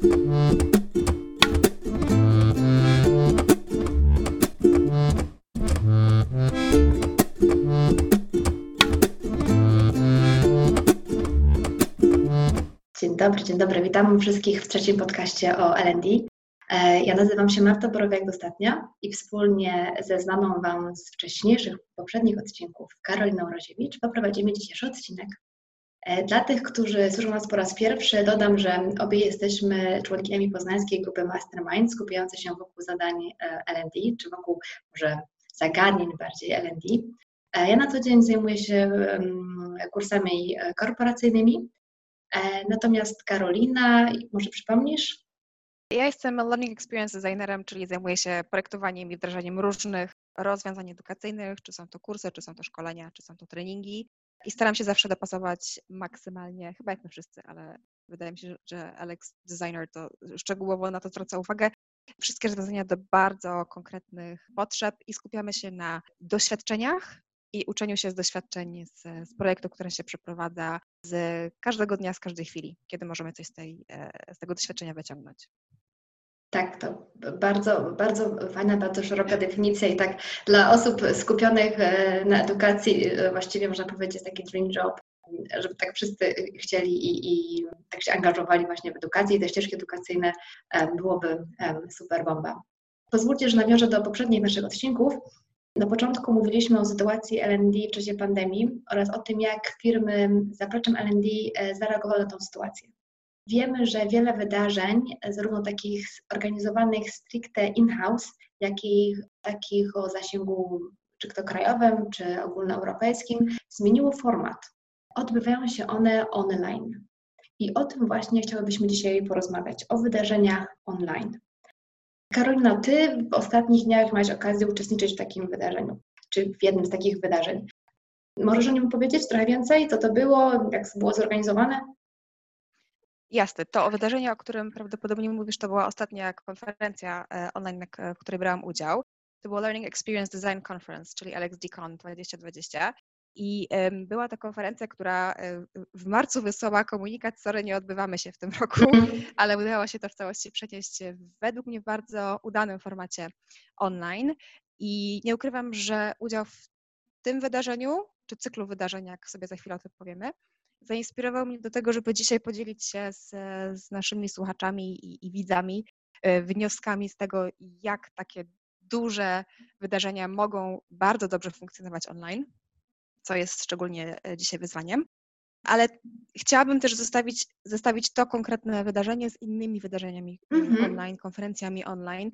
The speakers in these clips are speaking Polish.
Dzień dobry, dzień dobry. Witam wszystkich w trzecim podcaście o L&D. E, ja nazywam się Marta Borowiak-Dostatnia i wspólnie ze znaną Wam z wcześniejszych, poprzednich odcinków Karoliną Roziewicz poprowadzimy dzisiejszy odcinek. E, dla tych, którzy słyszą nas po raz pierwszy, dodam, że obie jesteśmy członkiniami poznańskiej grupy Mastermind skupiającej się wokół zadań e, L&D, czy wokół może zagadnień bardziej L&D. Ja na co dzień zajmuję się kursami korporacyjnymi, natomiast Karolina, może przypomnisz, ja jestem Learning Experience Designerem, czyli zajmuję się projektowaniem i wdrażaniem różnych rozwiązań edukacyjnych, czy są to kursy, czy są to szkolenia, czy są to treningi. I staram się zawsze dopasować maksymalnie, chyba jak my wszyscy, ale wydaje mi się, że Alex Designer to szczegółowo na to zwraca uwagę. Wszystkie rozwiązania do bardzo konkretnych potrzeb i skupiamy się na doświadczeniach i uczeniu się z doświadczeń z, z projektu, które się przeprowadza z każdego dnia, z każdej chwili, kiedy możemy coś z, tej, e, z tego doświadczenia wyciągnąć. Tak, to bardzo, bardzo fajna, bardzo szeroka definicja i tak dla osób skupionych e, na edukacji e, właściwie można powiedzieć taki dream job, żeby tak wszyscy chcieli i, i tak się angażowali właśnie w edukację i te ścieżki edukacyjne byłoby super bomba. Pozwólcie, że nawiążę do poprzednich naszych odcinków. Na początku mówiliśmy o sytuacji L&D w czasie pandemii oraz o tym, jak firmy zapleczem L&D e, zareagowały na tę sytuację. Wiemy, że wiele wydarzeń, zarówno takich organizowanych stricte in-house, jak i takich o zasięgu czy to krajowym, czy ogólnoeuropejskim, zmieniło format. Odbywają się one online. I o tym właśnie chciałybyśmy dzisiaj porozmawiać, o wydarzeniach online. Karolina, Ty w ostatnich dniach miałaś okazję uczestniczyć w takim wydarzeniu, czy w jednym z takich wydarzeń. Możesz o nim powiedzieć trochę więcej? Co to było? Jak było zorganizowane? Jasne, to wydarzenie, o którym prawdopodobnie mówisz, to była ostatnia konferencja e, online, w której brałam udział. To było Learning Experience Design Conference, czyli LXDCon 2020. I była to konferencja, która e, w marcu wysłała komunikat, sorry, nie odbywamy się w tym roku, ale udało się to w całości przenieść według mnie w bardzo udanym formacie online. I nie ukrywam, że udział w tym wydarzeniu, czy cyklu wydarzeń, jak sobie za chwilę o tym powiemy, zainspirował mnie do tego, żeby dzisiaj podzielić się z, z naszymi słuchaczami i, i widzami e, wnioskami z tego, jak takie duże wydarzenia mogą bardzo dobrze funkcjonować online, co jest szczególnie e, dzisiaj wyzwaniem. Ale chciałabym też zostawić, zestawić to konkretne wydarzenie z innymi wydarzeniami mm-hmm. online, konferencjami online,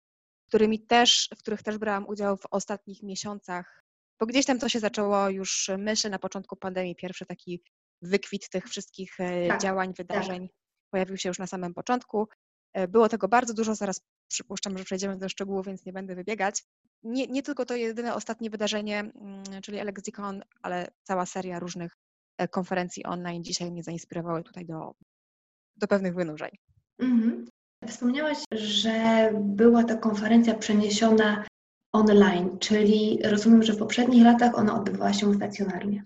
którymi też, w których też brałam udział w ostatnich miesiącach, bo gdzieś tam to się zaczęło już, myślę, na początku pandemii, pierwszy taki wykwit tych wszystkich e, tak, działań, tak. wydarzeń tak. pojawił się już na samym początku. E, było tego bardzo dużo, zaraz przypuszczam, że przejdziemy do szczegółów, więc nie będę wybiegać. Nie, nie tylko to jedyne ostatnie wydarzenie, mm, czyli LXDCon, ale cała seria różnych e, konferencji online dzisiaj mnie zainspirowały tutaj do, do pewnych wynurzeń. Mhm. Wspomniałaś, że była ta konferencja przeniesiona online, czyli rozumiem, że w poprzednich latach ona odbywała się stacjonarnie.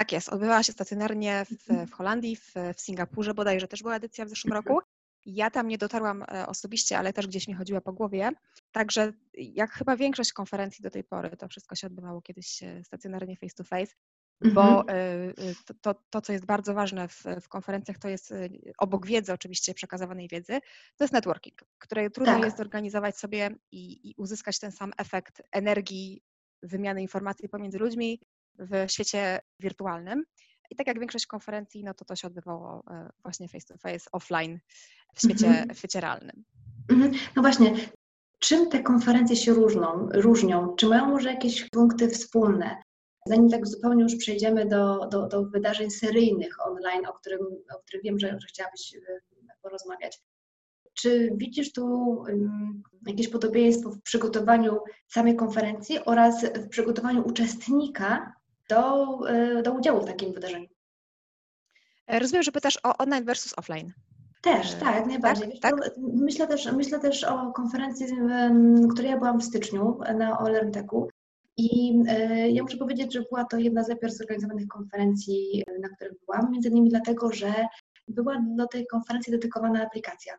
Tak jest, odbywała się stacjonarnie w, mhm. w Holandii, w, w Singapurze bodajże też była edycja w zeszłym roku. Ja tam nie dotarłam e, osobiście, ale też gdzieś mi chodziła po głowie. Także jak chyba większość konferencji do tej pory, to wszystko się odbywało kiedyś e, stacjonarnie face to face, bo mhm. e, to, to, to, co jest bardzo ważne w, w, konferencjach, to jest obok wiedzy, oczywiście przekazywanej wiedzy, to jest networking, który trudno tak. jest zorganizować sobie i, i uzyskać ten sam efekt energii, wymiany informacji pomiędzy ludźmi w świecie wirtualnym. I tak jak większość konferencji, no to to się odbywało e, właśnie face to face, offline w świecie, mhm. w świecie realnym. Mhm. No właśnie, czym te konferencje się różnią, różnią? Czy mają może jakieś punkty wspólne? Zanim tak zupełnie już przejdziemy do, do, do wydarzeń seryjnych online, o, którym, o których wiem, że, że chciałabyś e, porozmawiać. Czy widzisz tu um, jakieś podobieństwo w przygotowaniu samej konferencji oraz w przygotowaniu uczestnika do, e, do udziału w takim wydarzeniu. E, rozumiem, że pytasz o online versus offline. Też, e, tak, jak najbardziej. Tak, tak? Myślę, też, myślę też o konferencji, w której ja byłam w styczniu na OLRNTEC-u i ja muszę powiedzieć, że była to jedna z lepiej zorganizowanych konferencji, na których byłam, między innymi dlatego, że była do tej konferencji dedykowana aplikacja.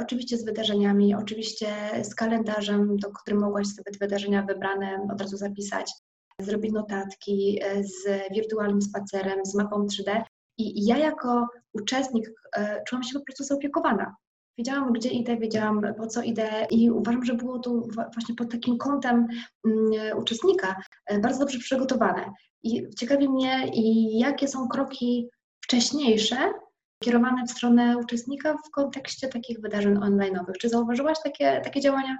Oczywiście z wydarzeniami, oczywiście z kalendarzem, do którym mogłaś sobie te wydarzenia wybrane od razu zapisać, zrobić notatki z wirtualnym spacerem, z mapą 3D. I ja jako uczestnik e, czułam się po prostu zaopiekowana. Wiedziałam, gdzie idę, wiedziałam, po co idę i uważam, że było to właśnie pod takim kątem mm, uczestnika e, bardzo dobrze przygotowane. I ciekawi mnie, jakie są kroki wcześniejsze kierowane w stronę uczestnika w kontekście takich wydarzeń online'owych. Czy zauważyłaś takie, takie działania?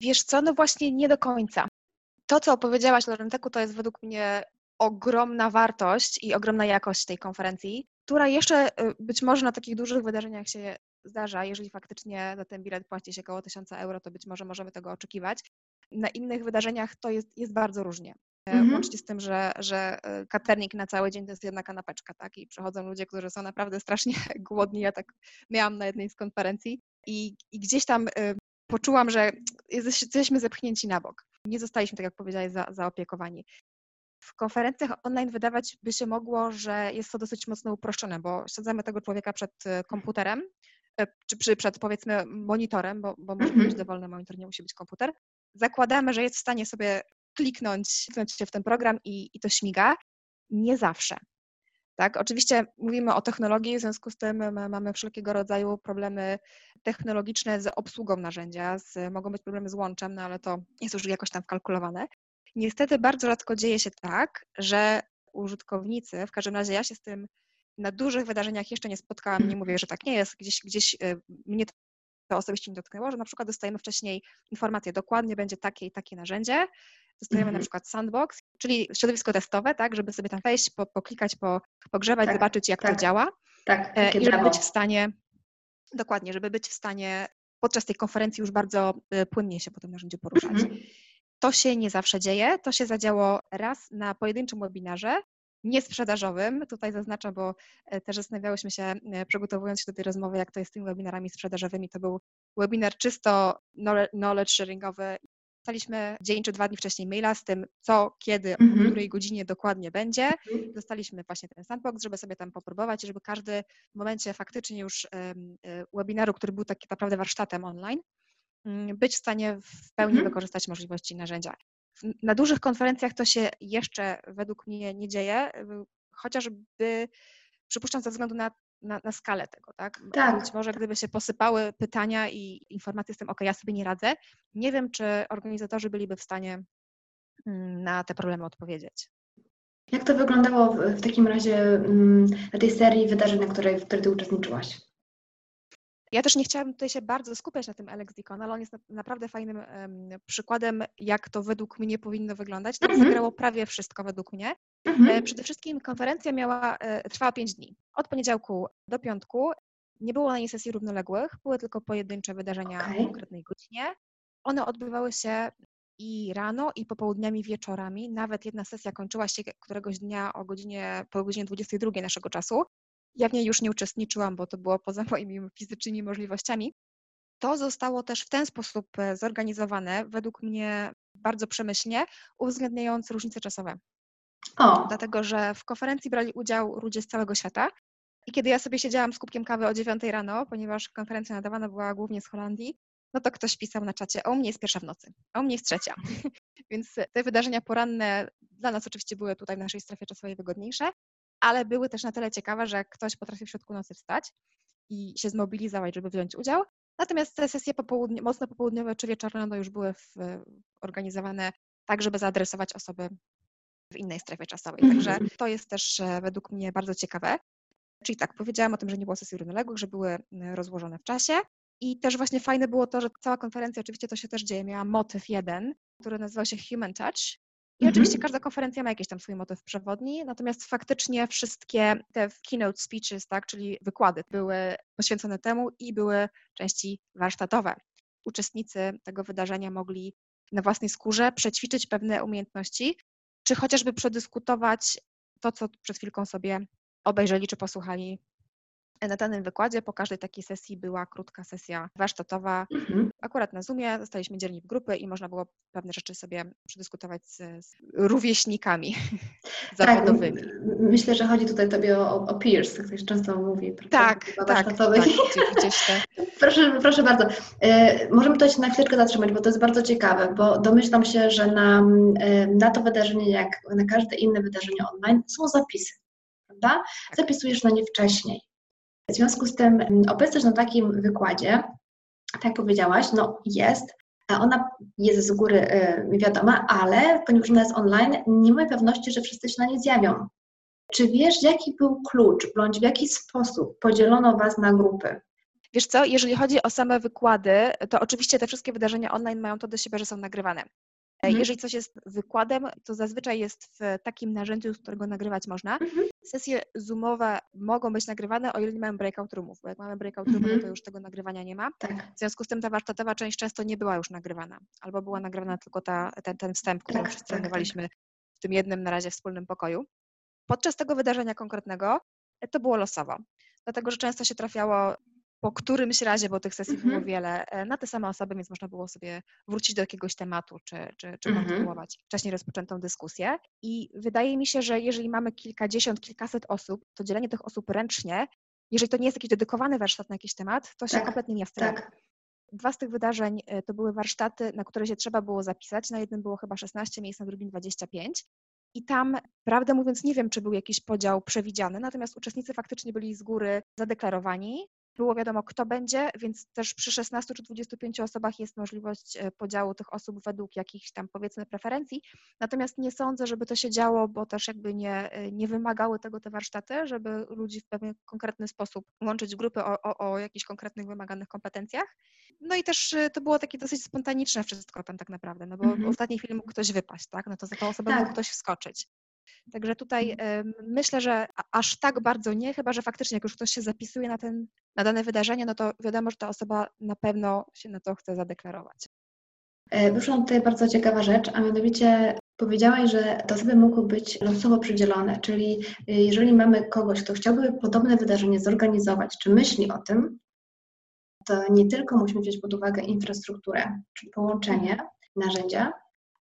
Wiesz co, no właśnie nie do końca. To, co opowiedziałaś, Lorenteku, to jest według mnie ogromna wartość i ogromna jakość tej konferencji, która jeszcze y, być może na takich dużych wydarzeniach się zdarza, jeżeli faktycznie za ten bilet płaci się około 1000 euro, to być może możemy tego oczekiwać. Na innych wydarzeniach to jest, jest bardzo różnie. E, mhm. Łącznie z tym, że, że e, katernik na cały dzień to jest jedna kanapeczka, tak? I przychodzą ludzie, którzy są naprawdę strasznie głodni. Ja tak miałam na jednej z konferencji i, i gdzieś tam y, poczułam, że jesteśmy zepchnięci na bok. Nie zostaliśmy, tak jak powiedziałeś, za, zaopiekowani. W konferencjach online wydawać by się mogło, że jest to dosyć mocno uproszczone, bo sadzamy tego człowieka przed komputerem, E, czy przy, przed powiedzmy monitorem, bo, bo może być mhm. dowolny monitor, nie musi być komputer. Zakładamy, że jest w stanie sobie kliknąć, kliknąć się w ten program i, i to śmiga. Nie zawsze. Tak, oczywiście mówimy o technologii, w związku z tym mamy wszelkiego rodzaju problemy technologiczne z obsługą narzędzia, z, mogą być problemy z łączem, no ale to jest już jakoś tam wkalkulowane. Niestety bardzo rzadko dzieje się tak, że użytkownicy, w każdym razie ja się z tym na dużych wydarzeniach jeszcze nie spotkałam, nie mówię, że tak nie jest, gdzieś, gdzieś y, mnie to osobiście nie dotknęło, że na przykład dostajemy wcześniej informację, dokładnie będzie takie i takie narzędzie, dostajemy na mhm. przykład sandbox, czyli środowisko testowe, tak, żeby sobie tam wejść, po, poklikać, po, pogrzebać, tak, zobaczyć jak tak, to działa tak, e, i żeby być w stanie, dokładnie, żeby być w stanie podczas tej konferencji już bardzo y, płynnie się po tym narzędziu poruszać. Mhm. To się nie zawsze dzieje, to się zadziało raz na pojedynczym webinarze, niesprzedażowym. Tutaj zaznaczam, bo e, też zastanawiałyśmy się, e, przygotowując się do tej rozmowy, jak to jest z tymi webinarami sprzedażowymi. To był webinar czysto knowledge sharingowy. Dostaliśmy dzień czy dwa dni wcześniej maila z tym, co, kiedy, mhm. o której godzinie dokładnie będzie. Mhm. Dostaliśmy właśnie ten sandbox, żeby sobie tam popróbować i żeby każdy w momencie faktycznie już e, webinaru, który był taki naprawdę warsztatem online, mm, być w stanie w pełni mhm. wykorzystać możliwości narzędzia. Na dużych konferencjach to się jeszcze według mnie nie dzieje, chociażby przypuszczam ze względu na, na, na skalę tego, tak? tak? Być może gdyby się posypały pytania i informacje z tym, ok, ja sobie nie radzę, nie wiem, czy organizatorzy byliby w stanie mm, na te problemy odpowiedzieć. Jak to wyglądało w, w takim razie mm, na tej serii wydarzeń, na której, w której Ty uczestniczyłaś? Ja też nie chciałabym tutaj się bardzo skupiać na tym Alex Deacon, ale on jest naprawdę fajnym um, przykładem, jak to według mnie powinno wyglądać. Tam mm-hmm. zagrało prawie wszystko według mnie. Mm-hmm. Przede wszystkim konferencja miała, e, trwała 5 dni. Od poniedziałku do piątku. Nie było na niej sesji równoległych, były tylko pojedyncze wydarzenia okay. w konkretnej godzinie. One odbywały się i rano, i popołudniami, wieczorami. Nawet jedna sesja kończyła się któregoś dnia o godzinie, po godzinie 22 naszego czasu. Ja w niej już nie uczestniczyłam, bo to było poza moimi fizycznymi możliwościami. To zostało też w ten sposób e, zorganizowane, według mnie bardzo przemyślnie, uwzględniając różnice czasowe. O. Dlatego, że w konferencji brali udział ludzie z całego świata. I kiedy ja sobie siedziałam z kubkiem kawy o 9 rano, ponieważ konferencja nadawana była głównie z Holandii, no to ktoś pisał na czacie, o mnie jest pierwsza w nocy, o mnie jest trzecia. Więc te wydarzenia poranne dla nas oczywiście były tutaj w naszej strefie czasowej wygodniejsze, ale były też na tyle ciekawe, że ktoś potrafił w środku nocy wstać i się zmobilizować, żeby wziąć udział. Natomiast te sesje popołudnie, mocno popołudniowe czy wieczorne no już były w, organizowane tak, żeby zaadresować osoby w innej strefie czasowej. Także mhm. to jest też e, według mnie bardzo ciekawe. Czyli tak, powiedziałam o tym, że nie było sesji równoległych, że były rozłożone w czasie. I też właśnie fajne było to, że cała konferencja, oczywiście to się też dzieje, miała motyw jeden, który nazywał się Human Touch, i mhm. oczywiście każda konferencja ma jakiś tam swój motyw przewodni, natomiast faktycznie wszystkie te keynote speeches, tak, czyli wykłady, były poświęcone temu i były części warsztatowe. Uczestnicy tego wydarzenia mogli na własnej skórze przećwiczyć pewne umiejętności, czy chociażby przedyskutować to, co przed chwilką sobie obejrzeli czy posłuchali na danym wykładzie. Po każdej takiej sesji była krótka sesja warsztatowa. Mhm. Akurat na Zoomie zostaliśmy dzielni w grupy i można było pewne rzeczy sobie przedyskutować z, z rówieśnikami tak, zawodowymi. Myślę, że chodzi tutaj tobie o, o peers, tak się często mówi. Tak, tak, tak, gdzieś te... proszę, proszę bardzo. E, możemy to się na chwileczkę zatrzymać, bo to jest bardzo ciekawe, bo domyślam się, że na, e, na to wydarzenie, jak na każde inne wydarzenie online, są zapisy, prawda? Tak. Zapisujesz na nie wcześniej. W związku z tym mm, obecność na takim wykładzie, tak powiedziałaś, no jest, ona jest z góry y, wiadoma, ale ponieważ ona jest online, nie ma pewności, że wszyscy się na nie zjawią. Czy wiesz, jaki był klucz, bądź w jaki sposób podzielono Was na grupy? Wiesz co, jeżeli chodzi o same wykłady, to oczywiście te wszystkie wydarzenia online mają to do siebie, że są nagrywane. E, mhm. Jeżeli coś jest wykładem, to zazwyczaj jest w takim narzędziu, z którego nagrywać można. Mhm. Sesje zoomowe mogą być nagrywane, o ile nie mamy breakout roomów, bo jak mamy breakout roomy, mhm. to już tego nagrywania nie ma. Tak. W związku z tym ta warsztatowa część często nie była już nagrywana, albo była nagrywana tylko ta, ten, ten wstęp, który tak, wszyscy tak, tak. w tym jednym na razie wspólnym pokoju. Podczas tego wydarzenia konkretnego e, to było losowo, dlatego że często się trafiało po którymś razie, bo tych sesji było mhm. wiele, e, na te same osoby, więc można było sobie wrócić do jakiegoś tematu, czy, czy, czy mhm. kontynuować wcześniej rozpoczętą dyskusję. I wydaje mi się, że jeżeli mamy kilkadziesiąt, kilkaset osób, to dzielenie tych osób ręcznie, jeżeli to nie jest jakiś dedykowany warsztat na jakiś temat, to się tak, kompletnie nie wstydzi. Tak. Dwa z tych wydarzeń e, to były warsztaty, na które się trzeba było zapisać. Na jednym było chyba 16 miejsc, na drugim 25. I tam, prawdę mówiąc, nie wiem, czy był jakiś podział przewidziany, natomiast uczestnicy faktycznie byli z góry zadeklarowani było wiadomo, kto będzie, więc też przy 16 czy 25 osobach jest możliwość e, podziału tych osób według jakichś tam powiedzmy preferencji. Natomiast nie sądzę, żeby to się działo, bo też jakby nie, e, nie wymagały tego te warsztaty, żeby ludzi w pewien konkretny sposób łączyć w grupy o, o, o jakichś konkretnych wymaganych kompetencjach. No i też e, to było takie dosyć spontaniczne wszystko tam tak naprawdę, no bo mhm. w ostatniej chwili mógł ktoś wypaść, tak? No to za tą osobę tak. mógł ktoś wskoczyć. Także tutaj mhm. myślę, że aż tak bardzo nie, chyba że faktycznie jak już ktoś się zapisuje na, ten, na dane wydarzenie, no to wiadomo, że ta osoba na pewno się na to chce zadeklarować. E, wyszła tutaj bardzo ciekawa rzecz, a mianowicie powiedziałaś, że te osoby mogą być losowo przydzielone, czyli y, jeżeli mamy kogoś, kto chciałby podobne wydarzenie zorganizować, czy myśli o tym, to nie tylko musimy wziąć pod uwagę infrastrukturę, czy połączenie, mhm. narzędzia,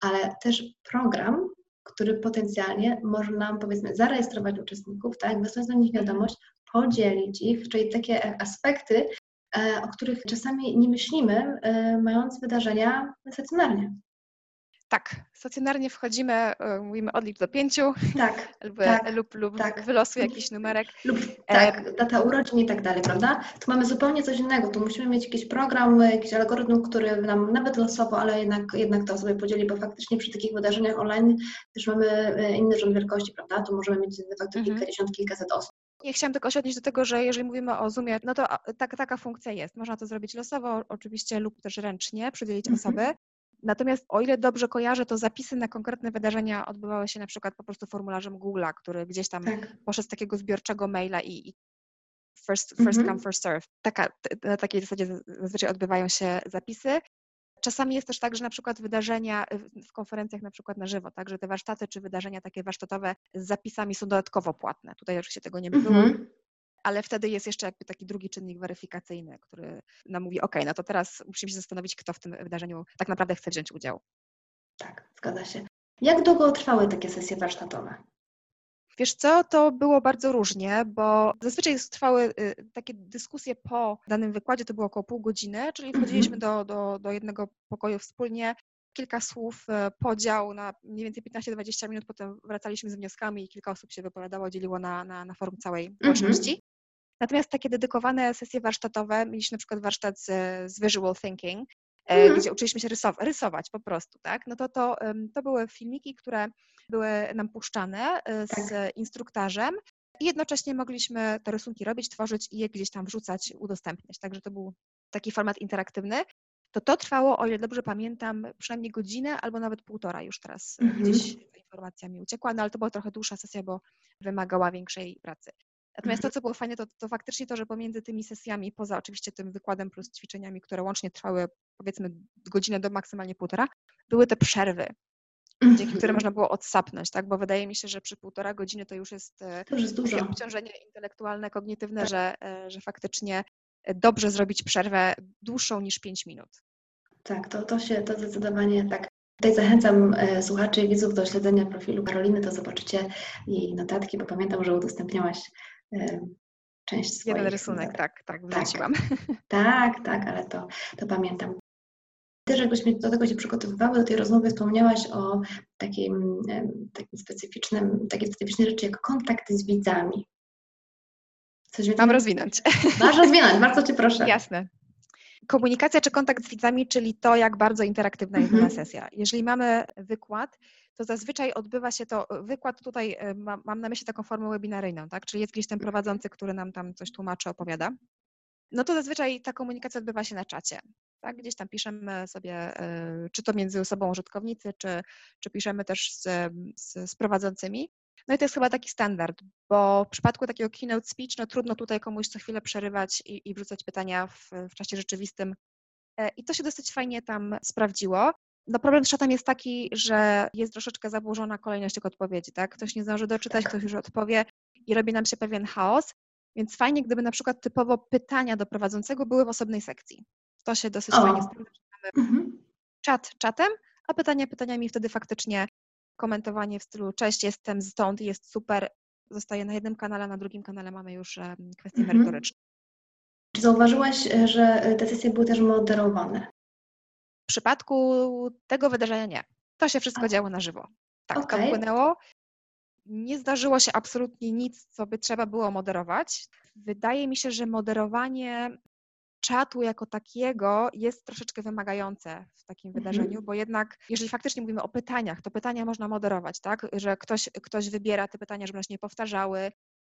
ale też program, który potencjalnie może nam, powiedzmy, zarejestrować uczestników, tak, wysłać do nich wiadomość, podzielić ich, czyli takie aspekty, e, o których czasami nie myślimy, e, mając wydarzenia stacjonarnie. Tak, stacjonarnie wchodzimy, e, mówimy odlicz do pięciu tak, lub, tak, lub, lub tak. wylosuj jakiś numerek. Lub tak, data urodzin i tak dalej, prawda? Tu mamy zupełnie coś innego, tu musimy mieć jakiś program, jakiś algorytm, który nam nawet losowo, ale jednak, jednak to sobie podzieli, bo faktycznie przy takich wydarzeniach online też mamy e, inny rząd wielkości, prawda? Tu możemy mieć de facto mhm. kilkadziesiąt, kilkaset osób. Ja chciałam tylko się odnieść do tego, że jeżeli mówimy o Zoomie, no to tak, taka funkcja jest. Można to zrobić losowo oczywiście lub też ręcznie, przydzielić mhm. osoby. Natomiast o ile dobrze kojarzę, to zapisy na konkretne wydarzenia odbywały się na przykład po prostu formularzem Google'a, który gdzieś tam tak. poszedł z takiego zbiorczego maila i, i first, first come, first serve. Taka, na takiej zasadzie zazwyczaj odbywają się zapisy. Czasami jest też tak, że na przykład wydarzenia w konferencjach na przykład na żywo, tak, że te warsztaty czy wydarzenia takie warsztatowe z zapisami są dodatkowo płatne. Tutaj oczywiście tego nie było. Mhm ale wtedy jest jeszcze jakby taki drugi czynnik weryfikacyjny, który nam mówi, ok, no to teraz musimy się zastanowić, kto w tym wydarzeniu tak naprawdę chce wziąć udział. Tak, zgadza się. Jak długo trwały takie sesje warsztatowe? Wiesz co, to było bardzo różnie, bo zazwyczaj trwały y, takie dyskusje po danym wykładzie, to było około pół godziny, czyli wchodziliśmy mm -hmm. do, do, do jednego pokoju wspólnie, kilka słów, e, podział na mniej więcej 15-20 minut, potem wracaliśmy z wnioskami i kilka osób się wypowiadało, dzieliło na, na, na forum całej mhm. społeczności. Natomiast takie dedykowane sesje warsztatowe, mieliśmy na przykład warsztat z, z visual thinking, mm. gdzie uczyliśmy się rysować, rysować po prostu, tak? No to, to, to były filmiki, które były nam puszczane e, z tak. instruktarzem i jednocześnie mogliśmy te rysunki robić, tworzyć i je gdzieś tam wrzucać, udostępniać. Także to był taki format interaktywny. To to trwało, o ile dobrze pamiętam, przynajmniej godzinę albo nawet półtora już teraz mm -hmm. gdzieś ta informacja mi uciekła, no ale to była trochę dłuższa sesja, bo wymagała większej pracy. Natomiast to, co było fajne, to, to faktycznie to, że pomiędzy tymi sesjami, poza oczywiście tym wykładem plus ćwiczeniami, które łącznie trwały powiedzmy godzinę do maksymalnie półtora, były te przerwy. dzięki którym mhm. można było odsapnąć, tak? Bo wydaje mi się, że przy półtora godziny to już jest, e, to już jest obciążenie intelektualne, kognitywne, tak. że, e, że faktycznie dobrze zrobić przerwę dłuższą niż 5 minut. Tak, to, to się, to zdecydowanie tak. Tutaj zachęcam e, słuchaczy i widzów do śledzenia profilu Karoliny, to zobaczycie jej notatki, bo pamiętam, że udostępniałaś część swoich. Jeden rysunek, tak, tak, wrzuciłam. Tak, tak, tak, ale to, to pamiętam. Też jakbyśmy do tego się przygotowywały, do tej rozmowy wspomniałaś o takim, takim specyficznym, takiej specyficznej rzeczy jak kontakt z widzami. Coś Mam rozwinąć. Masz rozwinąć, bardzo Cię proszę. Jasne. Komunikacja czy kontakt z widzami, czyli to, jak bardzo interaktywna jest mhm. sesja. Jeżeli mamy wykład, to zazwyczaj odbywa się to, wykład tutaj e, mam, mam na myśli taką formę webinaryjną, tak? Czyli jest gdzieś ten prowadzący, który nam tam coś tłumaczy, opowiada. No to zazwyczaj ta komunikacja odbywa się na czacie. Tak? Gdzieś tam piszemy sobie, e, czy to między sobą użytkownicy, czy, czy piszemy też z, z, z prowadzącymi. No i to jest chyba taki standard, bo w przypadku takiego keynote speech, no trudno tutaj komuś co chwilę przerywać i, i wrzucać pytania w, w czasie rzeczywistym. E, I to się dosyć fajnie tam sprawdziło. No problem z czatem jest taki, że jest troszeczkę zaburzona kolejność tych odpowiedzi, tak? Ktoś nie zdąży doczytać, ktoś już odpowie i robi nam się pewien chaos. Więc fajnie, gdyby na przykład typowo pytania do prowadzącego były w osobnej sekcji. To się dosyć o. fajnie sprawdza. Mhm. Czat czatem, a pytania pytaniami wtedy faktycznie komentowanie w stylu cześć, jestem stąd, jest super, zostaje na jednym kanale, na drugim kanale mamy już kwestie mhm. merytoryczne. Czy zauważyłaś, e, że e, te sesje były też moderowane? W przypadku tego wydarzenia nie. To się wszystko a. działo na żywo. Tak, okay. to płynęło. Nie zdarzyło się absolutnie nic, co by trzeba było moderować. Wydaje mi się, że moderowanie czatu jako takiego jest troszeczkę wymagające w takim mhm. wydarzeniu, bo jednak, jeżeli faktycznie mówimy o pytaniach, to pytania można moderować, tak? Że ktoś, ktoś wybiera te pytania, żeby one się nie powtarzały,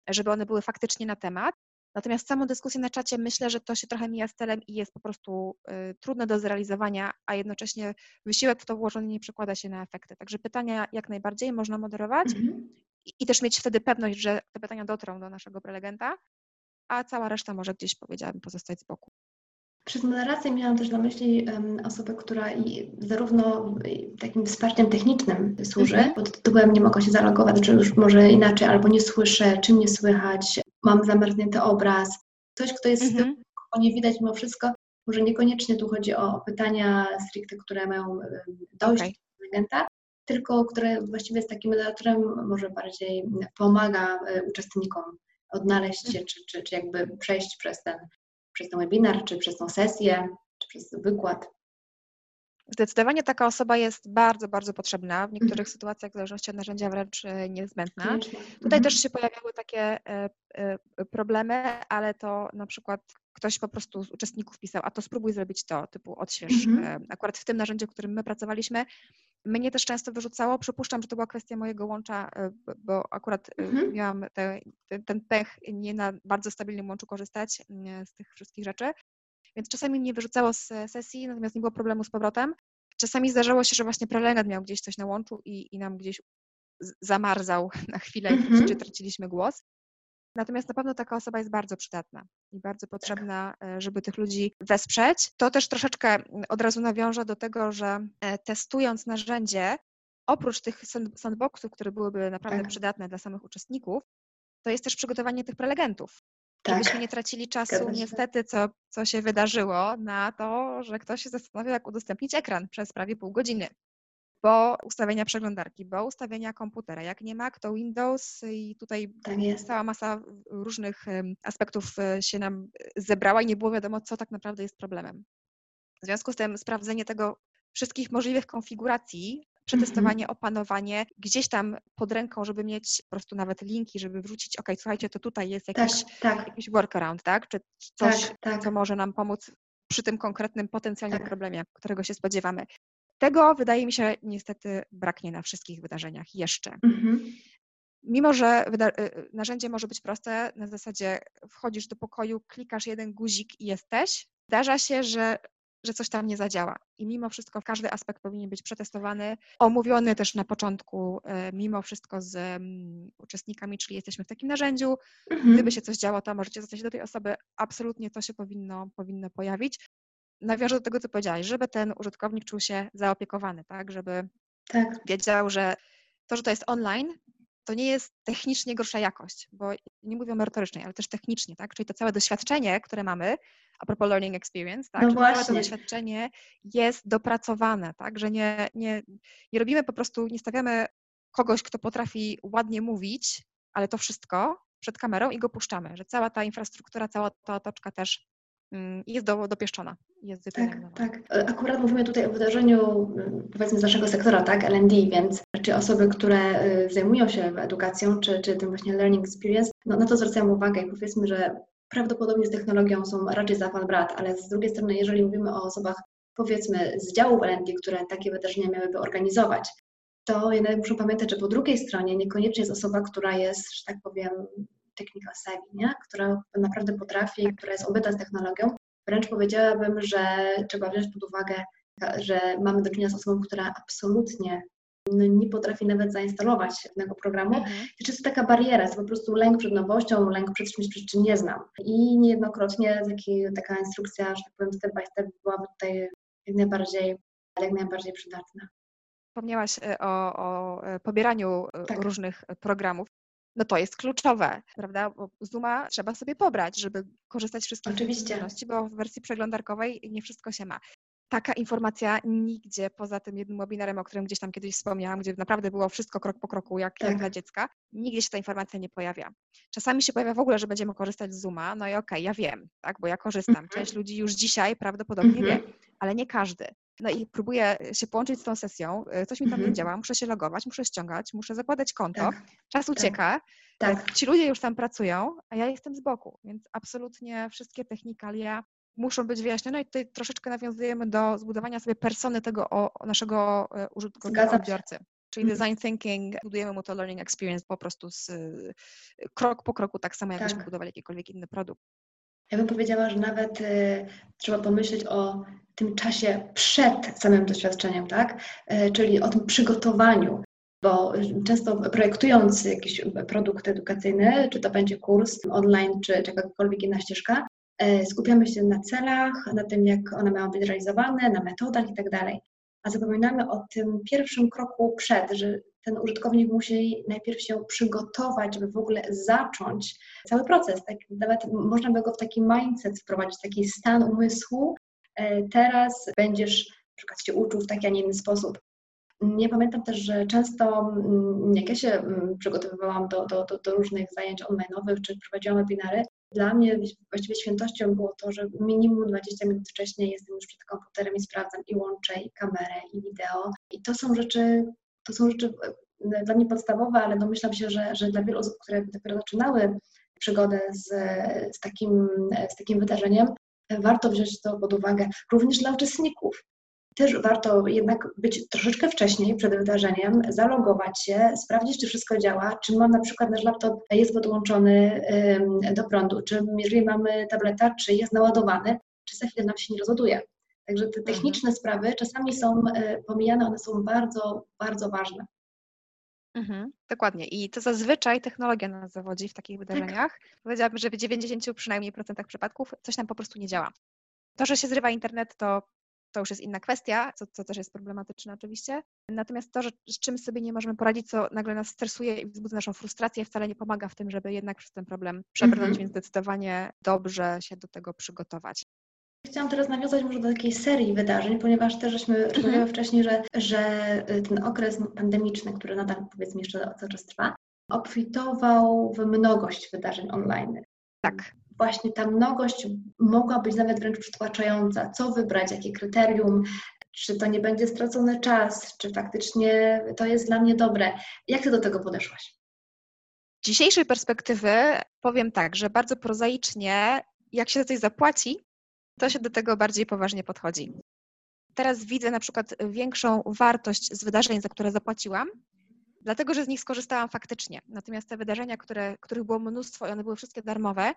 żeby one były faktycznie na temat. Natomiast samą dyskusję na czacie myślę, że to się trochę mija z celem i jest po prostu y, trudne do zrealizowania, a jednocześnie wysiłek w to włożony nie przekłada się na efekty. Także pytania jak najbardziej można moderować mhm. i, i, też mieć wtedy pewność, że te pytania dotrą do naszego prelegenta, a cała reszta może gdzieś, powiedziałabym, pozostać z boku. Przez moderację miałam też na myśli um, osobę, która i zarówno takim wsparciem technicznym służy, mm -hmm. pod tytułem nie mogę się zalogować, czy już może inaczej, albo nie słyszę, czym nie słychać, mam zamarznięty obraz. Ktoś, kto jest mm -hmm. nie widać mimo wszystko, może niekoniecznie tu chodzi o pytania stricte, które mają dojść okay. do klienta, tylko które właściwie jest takim moderatorem, może bardziej pomaga e, uczestnikom odnaleźć się, czy, czy, czy jakby przejść przez ten, przez ten webinar, czy przez tą sesję, czy przez wykład. Zdecydowanie taka osoba jest bardzo, bardzo potrzebna. W niektórych mhm. sytuacjach, w zależności od narzędzia, wręcz e, niezbędna. Tutaj mhm. też się pojawiały takie e, e, problemy, ale to na przykład ktoś po prostu z uczestników pisał, a to spróbuj zrobić to, typu odśwież. Mhm. Akurat w tym narzędziu, w którym my pracowaliśmy, mnie też często wyrzucało. Przypuszczam, że to była kwestia mojego łącza, bo akurat mhm. miałam te, ten pech nie na bardzo stabilnym łączu korzystać z tych wszystkich rzeczy. Więc czasami mnie wyrzucało z sesji, natomiast nie było problemu z powrotem. Czasami zdarzało się, że właśnie prelegent miał gdzieś coś na łączu i, i nam gdzieś zamarzał na chwilę i mm traciliśmy głos. Natomiast na pewno taka osoba jest bardzo przydatna i bardzo potrzebna, e, żeby tych ludzi wesprzeć. To też troszeczkę od razu nawiąże do tego, że e, testując narzędzie, oprócz tych sandboxów, które byłyby naprawdę tak. przydatne dla samych uczestników, to jest też przygotowanie tych prelegentów. Tak. Żebyśmy nie tracili czasu, niestety, co, co się wydarzyło, na to, że ktoś się zastanawiał, jak udostępnić ekran przez prawie pół godziny. Bo ustawienia przeglądarki, bo ustawienia komputera. Jak nie Mac, to Windows i tutaj tak cała masa różnych aspektów e, się nam zebrała i nie było wiadomo, co tak naprawdę jest problemem. W związku z tym sprawdzenie tego wszystkich możliwych konfiguracji przetestowanie, mhm. opanowanie, gdzieś tam pod ręką, żeby mieć po prostu nawet linki, żeby wrzucić, ok, słuchajcie, to tutaj jest jakiś, tak, tak. jakiś workaround, tak? Czy coś, tak, tak. co może nam pomóc przy tym konkretnym potencjalnym tak. problemie, którego się spodziewamy. Tego wydaje mi się niestety braknie na wszystkich wydarzeniach jeszcze. Mhm. Mimo, że y, y, narzędzie może być proste, na zasadzie wchodzisz do pokoju, klikasz jeden guzik i jesteś, zdarza się, że że coś tam nie zadziała. I mimo wszystko każdy aspekt powinien być przetestowany, omówiony też na początku, e, mimo wszystko z um, uczestnikami, czyli jesteśmy w takim narzędziu. Mhm. Gdyby się coś działo, to możecie zostać do tej osoby. Absolutnie to się powinno, powinno pojawić. Nawiążę do tego, co powiedziałaś, żeby ten użytkownik czuł się zaopiekowany, tak, żeby Tak. Wiedział, że to, że to jest online, to nie jest technicznie gorsza jakość, bo nie mówię merytorycznej, ale też technicznie, tak? Czyli to całe doświadczenie, które mamy, a propos learning experience, tak? No całe to doświadczenie jest dopracowane, tak? Że nie, nie, nie robimy po prostu, nie stawiamy kogoś, kto potrafi ładnie mówić, ale to wszystko przed kamerą i go puszczamy, że cała ta infrastruktura, cała ta otoczka też jest do, dopieszczona, jest Tak, tak. E, Akurat mówimy tutaj o wydarzeniu, mm, powiedzmy, z naszego sektora, tak, L&D, więc czy osoby, które y, zajmują się edukacją, czy, czy tym właśnie learning experience, no na to zwracają uwagę i powiedzmy, że prawdopodobnie z technologią są raczej za pan brat, ale z drugiej strony, jeżeli mówimy o osobach, powiedzmy, z działu L&D, które takie wydarzenia miałyby organizować, to jednak muszą pamiętać, że po drugiej stronie niekoniecznie jest osoba, która jest, że tak powiem, technical savvy, nie? która naprawdę potrafi, która jest obyta z technologią. Wręcz powiedziałabym, że trzeba wziąć pod uwagę, że mamy do czynienia z osobą, która absolutnie no, nie potrafi nawet zainstalować pewnego programu. Mhm. Czy jest to taka bariera, jest to po prostu lęk przed nowością, lęk przed czymś, przed czym nie znam. I niejednokrotnie taki, taka instrukcja, że tak powiem, step by step byłaby tutaj jak najbardziej, jak najbardziej przydatna. Wspomniałaś e, o, o e, pobieraniu e, Tak. różnych programów. No to jest kluczowe, prawda? Bo Zooma trzeba sobie pobrać, żeby korzystać z wszystkich funkcjonalności, bo w wersji przeglądarkowej nie wszystko się ma. Taka informacja nigdzie poza tym jednym webinarem, o którym gdzieś tam kiedyś wspomniałam, gdzie naprawdę było wszystko krok po kroku, jak, jak Tak. dla dziecka, nigdzie się ta informacja nie pojawia. Czasami się pojawia w ogóle, że będziemy korzystać z Zooma, no i okej, ja wiem, tak, bo ja korzystam. Mhm. Część ludzi już dzisiaj prawdopodobnie Mhm. wie, ale nie każdy. No i próbuję się połączyć z tą sesją, y, coś mi tam nie Mhm. działa, muszę się logować, muszę ściągać, muszę zakładać konto, Tak, czas ucieka, tak. ci ludzie już tam pracują, a ja jestem z boku, więc absolutnie wszystkie technikalia muszą być wyjaśnione i tutaj troszeczkę nawiązujemy do zbudowania sobie persony tego o, naszego e, użytkownika, odbiorcy. Czyli Mhm. design thinking, budujemy mu to learning experience po prostu z, krok po kroku, tak samo jakbyśmy Tak. budowali jakikolwiek inny produkt. Ja bym powiedziała, że nawet y, trzeba pomyśleć o tym czasie przed samym doświadczeniem, tak? Y, czyli o tym przygotowaniu, bo często projektując jakiś produkt edukacyjny, czy to będzie kurs online, czy, czy jakakolwiek inna ścieżka, skupiamy się na celach, na tym, jak one mają być realizowane, na metodach i tak dalej. A zapominamy o tym pierwszym kroku przed, że ten użytkownik musi najpierw się przygotować, żeby w ogóle zacząć cały proces. Tak, nawet można by go w taki mindset wprowadzić, taki stan umysłu. E, Teraz będziesz na przykład się uczył w taki, a nie inny sposób. Ja pamiętam też, że często mm, jak ja się mm, przygotowywałam do, do, do, do różnych zajęć online'owych, czy prowadziłam webinary, dla mnie właściwie świętością było to, że minimum 20 minut wcześniej jestem już przed komputerem i sprawdzam i łączę, i kamerę, i wideo. I to są rzeczy, to są rzeczy e, dla mnie podstawowe, ale domyślam się, że, że dla wielu osób, które dopiero zaczynały przygodę z, z, takim, z takim wydarzeniem, warto wziąć to pod uwagę również dla uczestników. Też warto jednak być troszeczkę wcześniej przed wydarzeniem, zalogować się, sprawdzić, czy wszystko działa, czy mam na przykład nasz laptop jest podłączony do prądu, czy jeżeli mamy tableta, czy jest naładowany, czy za chwilę nam się nie rozładuje. Także te techniczne sprawy czasami są y, pomijane, one są bardzo, bardzo ważne. Mhm, dokładnie. I to zazwyczaj technologia nas zawodzi w takich wydarzeniach. Powiedziałabym, że w 90 przynajmniej procentach przypadków coś nam po prostu nie działa. To, że się zrywa internet, to, to już jest inna kwestia, co, co też jest problematyczne oczywiście. Natomiast to, że, z czym sobie nie możemy poradzić, co nagle nas stresuje i wzbudza naszą frustrację, wcale nie pomaga w tym, żeby jednak przez ten problem przebrnąć, Mhm. więc zdecydowanie dobrze się do tego przygotować. Chciałam teraz nawiązać może do takiej serii wydarzeń, ponieważ też żeśmy rozmawiały wcześniej, że, że y, ten okres pandemiczny, który nadal powiedzmy jeszcze cały czas trwa, obfitował w mnogość wydarzeń online. Tak. Właśnie ta mnogość mogła być nawet wręcz przytłaczająca. Co wybrać, jakie kryterium, czy to nie będzie stracony czas, czy faktycznie to jest dla mnie dobre. Jak ty do tego podeszłaś? Z dzisiejszej perspektywy powiem tak, że bardzo prozaicznie, jak się za coś zapłaci, to się do tego bardziej poważnie podchodzi. Teraz widzę na przykład większą wartość z wydarzeń, za które zapłaciłam, dlatego że z nich skorzystałam faktycznie. Natomiast te wydarzenia, które, których było mnóstwo i one były wszystkie darmowe,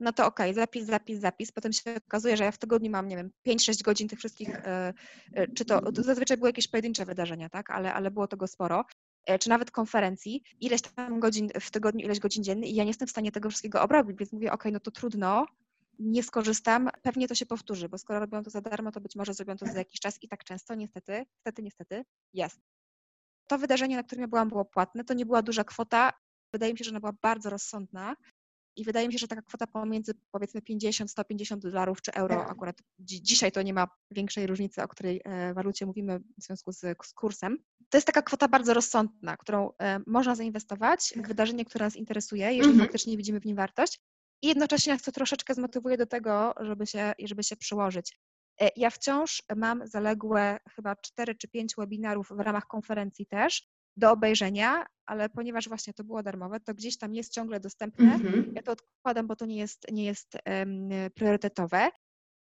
no to okej, zapis, zapis, zapis. Potem się okazuje, że ja w tygodniu mam, nie wiem, 5-6 godzin tych wszystkich, e, e, czy to, to zazwyczaj były jakieś pojedyncze wydarzenia, tak, ale, ale było tego sporo, e, czy nawet konferencji, ileś tam godzin w tygodniu, ileś godzin dziennie i ja nie jestem w stanie tego wszystkiego obrobić, więc mówię, okej, no to trudno, nie skorzystam, pewnie to się powtórzy, bo skoro robią to za darmo, to być może zrobią to za jakiś czas i tak często niestety, niestety, niestety jest. to wydarzenie, na którym ja byłam, było płatne. To nie była duża kwota. Wydaje mi się, że ona była bardzo rozsądna. I wydaje mi się, że taka kwota pomiędzy powiedzmy 50, 150 dolarów czy euro, akurat dzi dzisiaj to nie ma większej różnicy, o której e, walucie mówimy w związku z, z kursem. To jest taka kwota bardzo rozsądna, którą e, można zainwestować w tak. wydarzenie, które nas interesuje, jeżeli mhm. faktycznie widzimy w nim wartość. I jednocześnie nas to troszeczkę zmotywuje do tego, żeby się, żeby się przyłożyć. E, ja wciąż mam zaległe chyba 4 czy 5 webinarów w ramach konferencji też do obejrzenia, ale ponieważ właśnie to było darmowe, to gdzieś tam jest ciągle dostępne. Mm-hmm. Ja to odkładam, bo to nie jest, nie jest um, priorytetowe.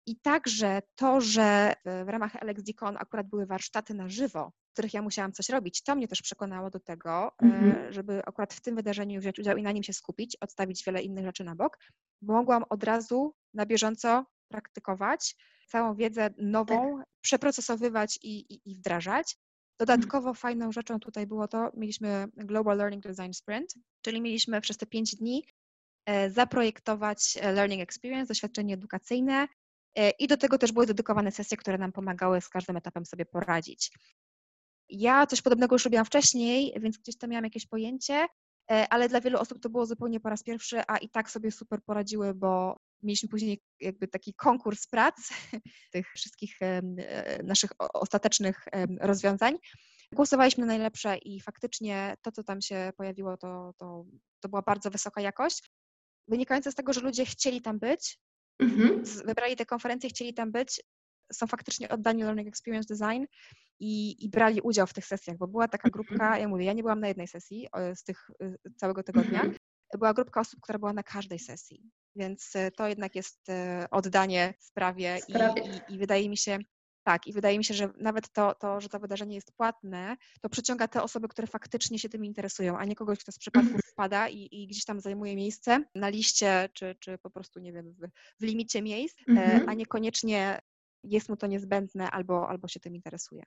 I także to, że w ramach LXDCon akurat były warsztaty na żywo, w których ja musiałam coś robić, to mnie też przekonało do tego, mm-hmm. żeby akurat w tym wydarzeniu wziąć udział i na nim się skupić, odstawić wiele innych rzeczy na bok, bo mogłam od razu na bieżąco praktykować, całą wiedzę nową tak. przeprocesowywać i, i, i wdrażać. Dodatkowo fajną rzeczą tutaj było to, mieliśmy Global Learning Design Sprint, czyli mieliśmy przez te pięć dni e, zaprojektować e, Learning Experience, doświadczenie edukacyjne e, i do tego też były dedykowane sesje, które nam pomagały z każdym etapem sobie poradzić. Ja coś podobnego już robiłam wcześniej, więc gdzieś tam miałam jakieś pojęcie, ale dla wielu osób to było zupełnie po raz pierwszy, a i tak sobie super poradziły, bo mieliśmy później jakby taki konkurs prac tych wszystkich naszych ostatecznych rozwiązań. Głosowaliśmy na najlepsze i faktycznie to, co tam się pojawiło, to, to, to była bardzo wysoka jakość, wynikająca z tego, że ludzie chcieli tam być, mhm. wybrali te konferencje, chcieli tam być, są faktycznie oddani Learning Experience Design i, i, brali udział w tych sesjach, bo była taka grupka, mhm. ja mówię, ja nie byłam na jednej sesji z tych y, całego tygodnia, mhm. była grupka osób, która była na każdej sesji. Więc e, to jednak jest e, oddanie sprawie, sprawie. I, i, i wydaje mi się, tak, i wydaje mi się, że nawet to, to, że to wydarzenie jest płatne, to przyciąga te osoby, które faktycznie się tym interesują, a nie kogoś, kto z przypadku mhm. wpada i, i gdzieś tam zajmuje miejsce na liście, czy, czy po prostu, nie wiem, w, w limicie miejsc, e, mhm. a niekoniecznie jest mu to niezbędne albo, albo się tym interesuje.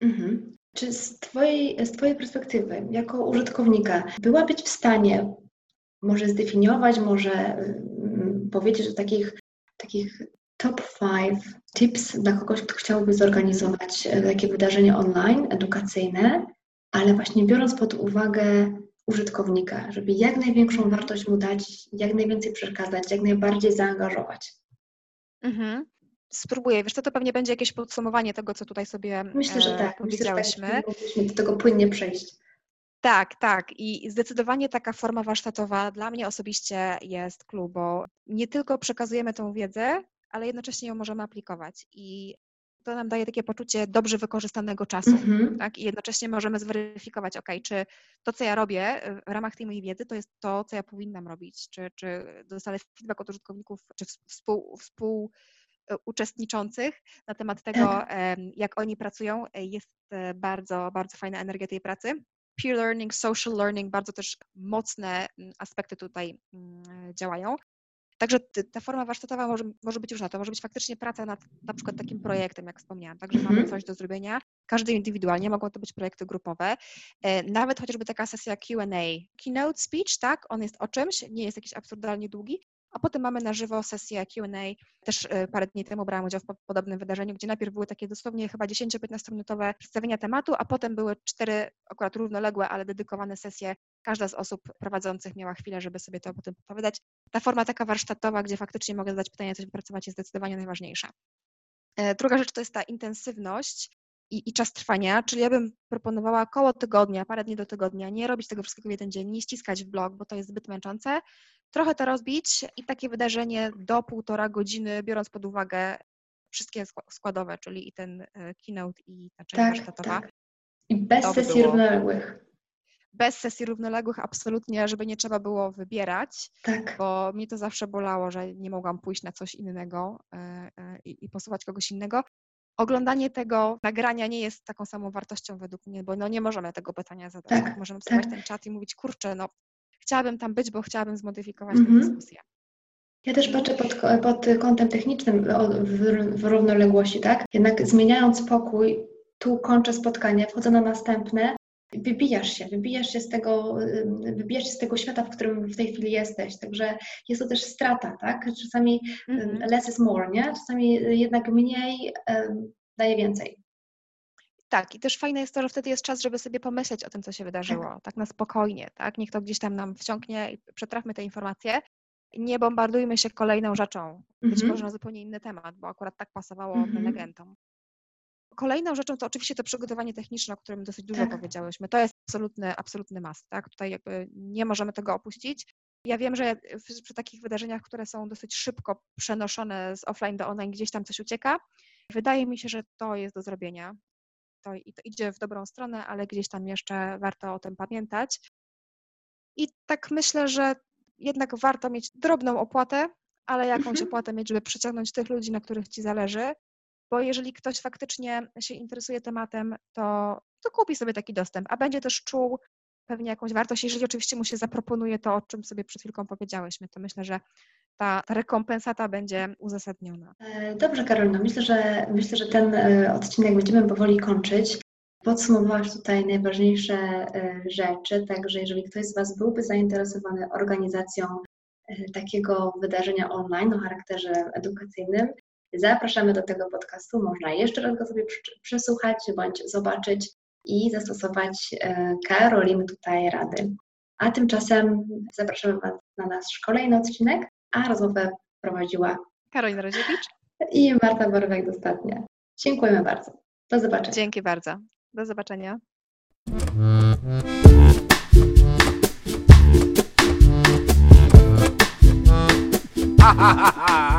Mhm. Czy z twojej, z twojej perspektywy, jako użytkownika, byłabyś w stanie może zdefiniować, może mm, powiedzieć o takich, takich top five tips dla kogoś, kto chciałby zorganizować e, takie wydarzenie online, edukacyjne, ale właśnie biorąc pod uwagę użytkownika, żeby jak największą wartość mu dać, jak najwięcej przekazać, jak najbardziej zaangażować. Mhm. Spróbuję. Wiesz, to, to pewnie będzie jakieś podsumowanie tego, co tutaj sobie Myślę, że tak. powiedziałyśmy. Myślę, że tak, do tego płynnie przejść. Tak, tak. I zdecydowanie taka forma warsztatowa dla mnie osobiście jest clue, bo nie tylko przekazujemy tą wiedzę, ale jednocześnie ją możemy aplikować. I to nam daje takie poczucie dobrze wykorzystanego czasu. Mm-hmm. Tak? I jednocześnie możemy zweryfikować, ok, czy to, co ja robię w ramach tej mojej wiedzy, to jest to, co ja powinnam robić, czy, czy dostanę feedback od użytkowników, czy współ, współ uczestniczących na temat tego, tak. jak oni pracują. Jest e, bardzo, bardzo fajna energia tej pracy peer learning, social learning, bardzo też mocne mm, aspekty tutaj mm, działają. Także ta forma warsztatowa może, może być różna. To może być faktycznie praca nad na przykład takim projektem, jak wspomniałam. Także mamy mhm. coś do zrobienia, każdy indywidualnie, mogą to być projekty grupowe. E, nawet chociażby taka sesja QA, keynote speech, tak, on jest o czymś, nie jest jakiś absurdalnie długi, a potem mamy na żywo sesję Q&A. Też e, parę dni temu brałam udział w podobnym wydarzeniu, gdzie najpierw były takie dosłownie chyba 10-15 minutowe przedstawienia tematu, a potem były cztery akurat równoległe, ale dedykowane sesje. Każda z osób prowadzących miała chwilę, żeby sobie to potem powiedzieć. Ta forma taka warsztatowa, gdzie faktycznie mogę zadać pytania, coś wypracować, jest zdecydowanie najważniejsza. E, druga rzecz to jest ta intensywność i, i, czas trwania, czyli ja bym proponowała około tygodnia, parę dni do tygodnia, nie robić tego wszystkiego w jeden dzień, nie ściskać w blog, bo to jest zbyt męczące, trochę to rozbić i takie wydarzenie do półtora godziny, biorąc pod uwagę wszystkie składowe, czyli i ten e, keynote i ta część tak, warsztatowa. Tak. I bez sesji było... równoległych. Bez sesji równoległych absolutnie, żeby nie trzeba było wybierać, tak. bo mi to zawsze bolało, że nie mogłam pójść na coś innego e, e, i, i posłuchać kogoś innego oglądanie tego nagrania nie jest taką samą wartością według mnie, bo no nie możemy tego pytania zadać. Tak, możemy wstawić tak. ten czat i mówić, kurczę, no chciałabym tam być, bo chciałabym zmodyfikować mm -hmm. tę mhm. dyskusję. Ja też patrzę pod, pod kątem technicznym w, w równoległości, tak? Jednak zmieniając pokój, tu kończę spotkanie, wchodzę na następne, wybijasz się, wybijasz się z tego, wybijasz się z tego świata, w którym w tej chwili jesteś. Także jest to też strata, tak? Czasami mm-hmm. less is more, nie? Czasami jednak mniej um, daje więcej. Tak, i też fajne jest to, że wtedy jest czas, żeby sobie pomyśleć o tym, co się wydarzyło, tak, tak na spokojnie, tak? Niech to gdzieś tam nam wciągnie i przetrafmy te informacje. Nie bombardujmy się kolejną rzeczą, być Mhm. może na zupełnie inny temat, bo akurat tak pasowało Mhm. prelegentom. Kolejną rzeczą to oczywiście to przygotowanie techniczne, o którym dosyć dużo Tak. powiedziałyśmy. To jest absolutny, absolutny must, tak? Tutaj jakby nie możemy tego opuścić. Ja wiem, że w- przy takich wydarzeniach, które są dosyć szybko przenoszone z offline do online, gdzieś tam coś ucieka. Wydaje mi się, że to jest do zrobienia. To, i to idzie w dobrą stronę, ale gdzieś tam jeszcze warto o tym pamiętać. I tak myślę, że jednak warto mieć drobną opłatę, ale jakąś Mhm. opłatę mieć, żeby przyciągnąć tych ludzi, na których ci zależy. Bo jeżeli ktoś faktycznie się interesuje tematem, to, to kupi sobie taki dostęp, a będzie też czuł pewnie jakąś wartość, jeżeli oczywiście mu się zaproponuje to, o czym sobie przed chwilką powiedziałyśmy, to myślę, że ta, ta rekompensata będzie uzasadniona. E, Dobrze, Karolina. Myślę, że myślę, że ten e, odcinek będziemy powoli kończyć. Podsumowałaś tutaj najważniejsze e, rzeczy, także jeżeli ktoś z Was byłby zainteresowany organizacją takiego wydarzenia online o charakterze edukacyjnym, zapraszamy do tego podcastu. Można jeszcze raz go sobie przesłuchać bądź zobaczyć i zastosować Karoliny tutaj rady. A tymczasem zapraszamy Was na nasz kolejny odcinek, a rozmowę prowadziła Karolina Rodziewicz, i Marta Borowek dostatnia. Dziękujemy bardzo. Do zobaczenia. dzięki bardzo. Do zobaczenia. ha ha ha ha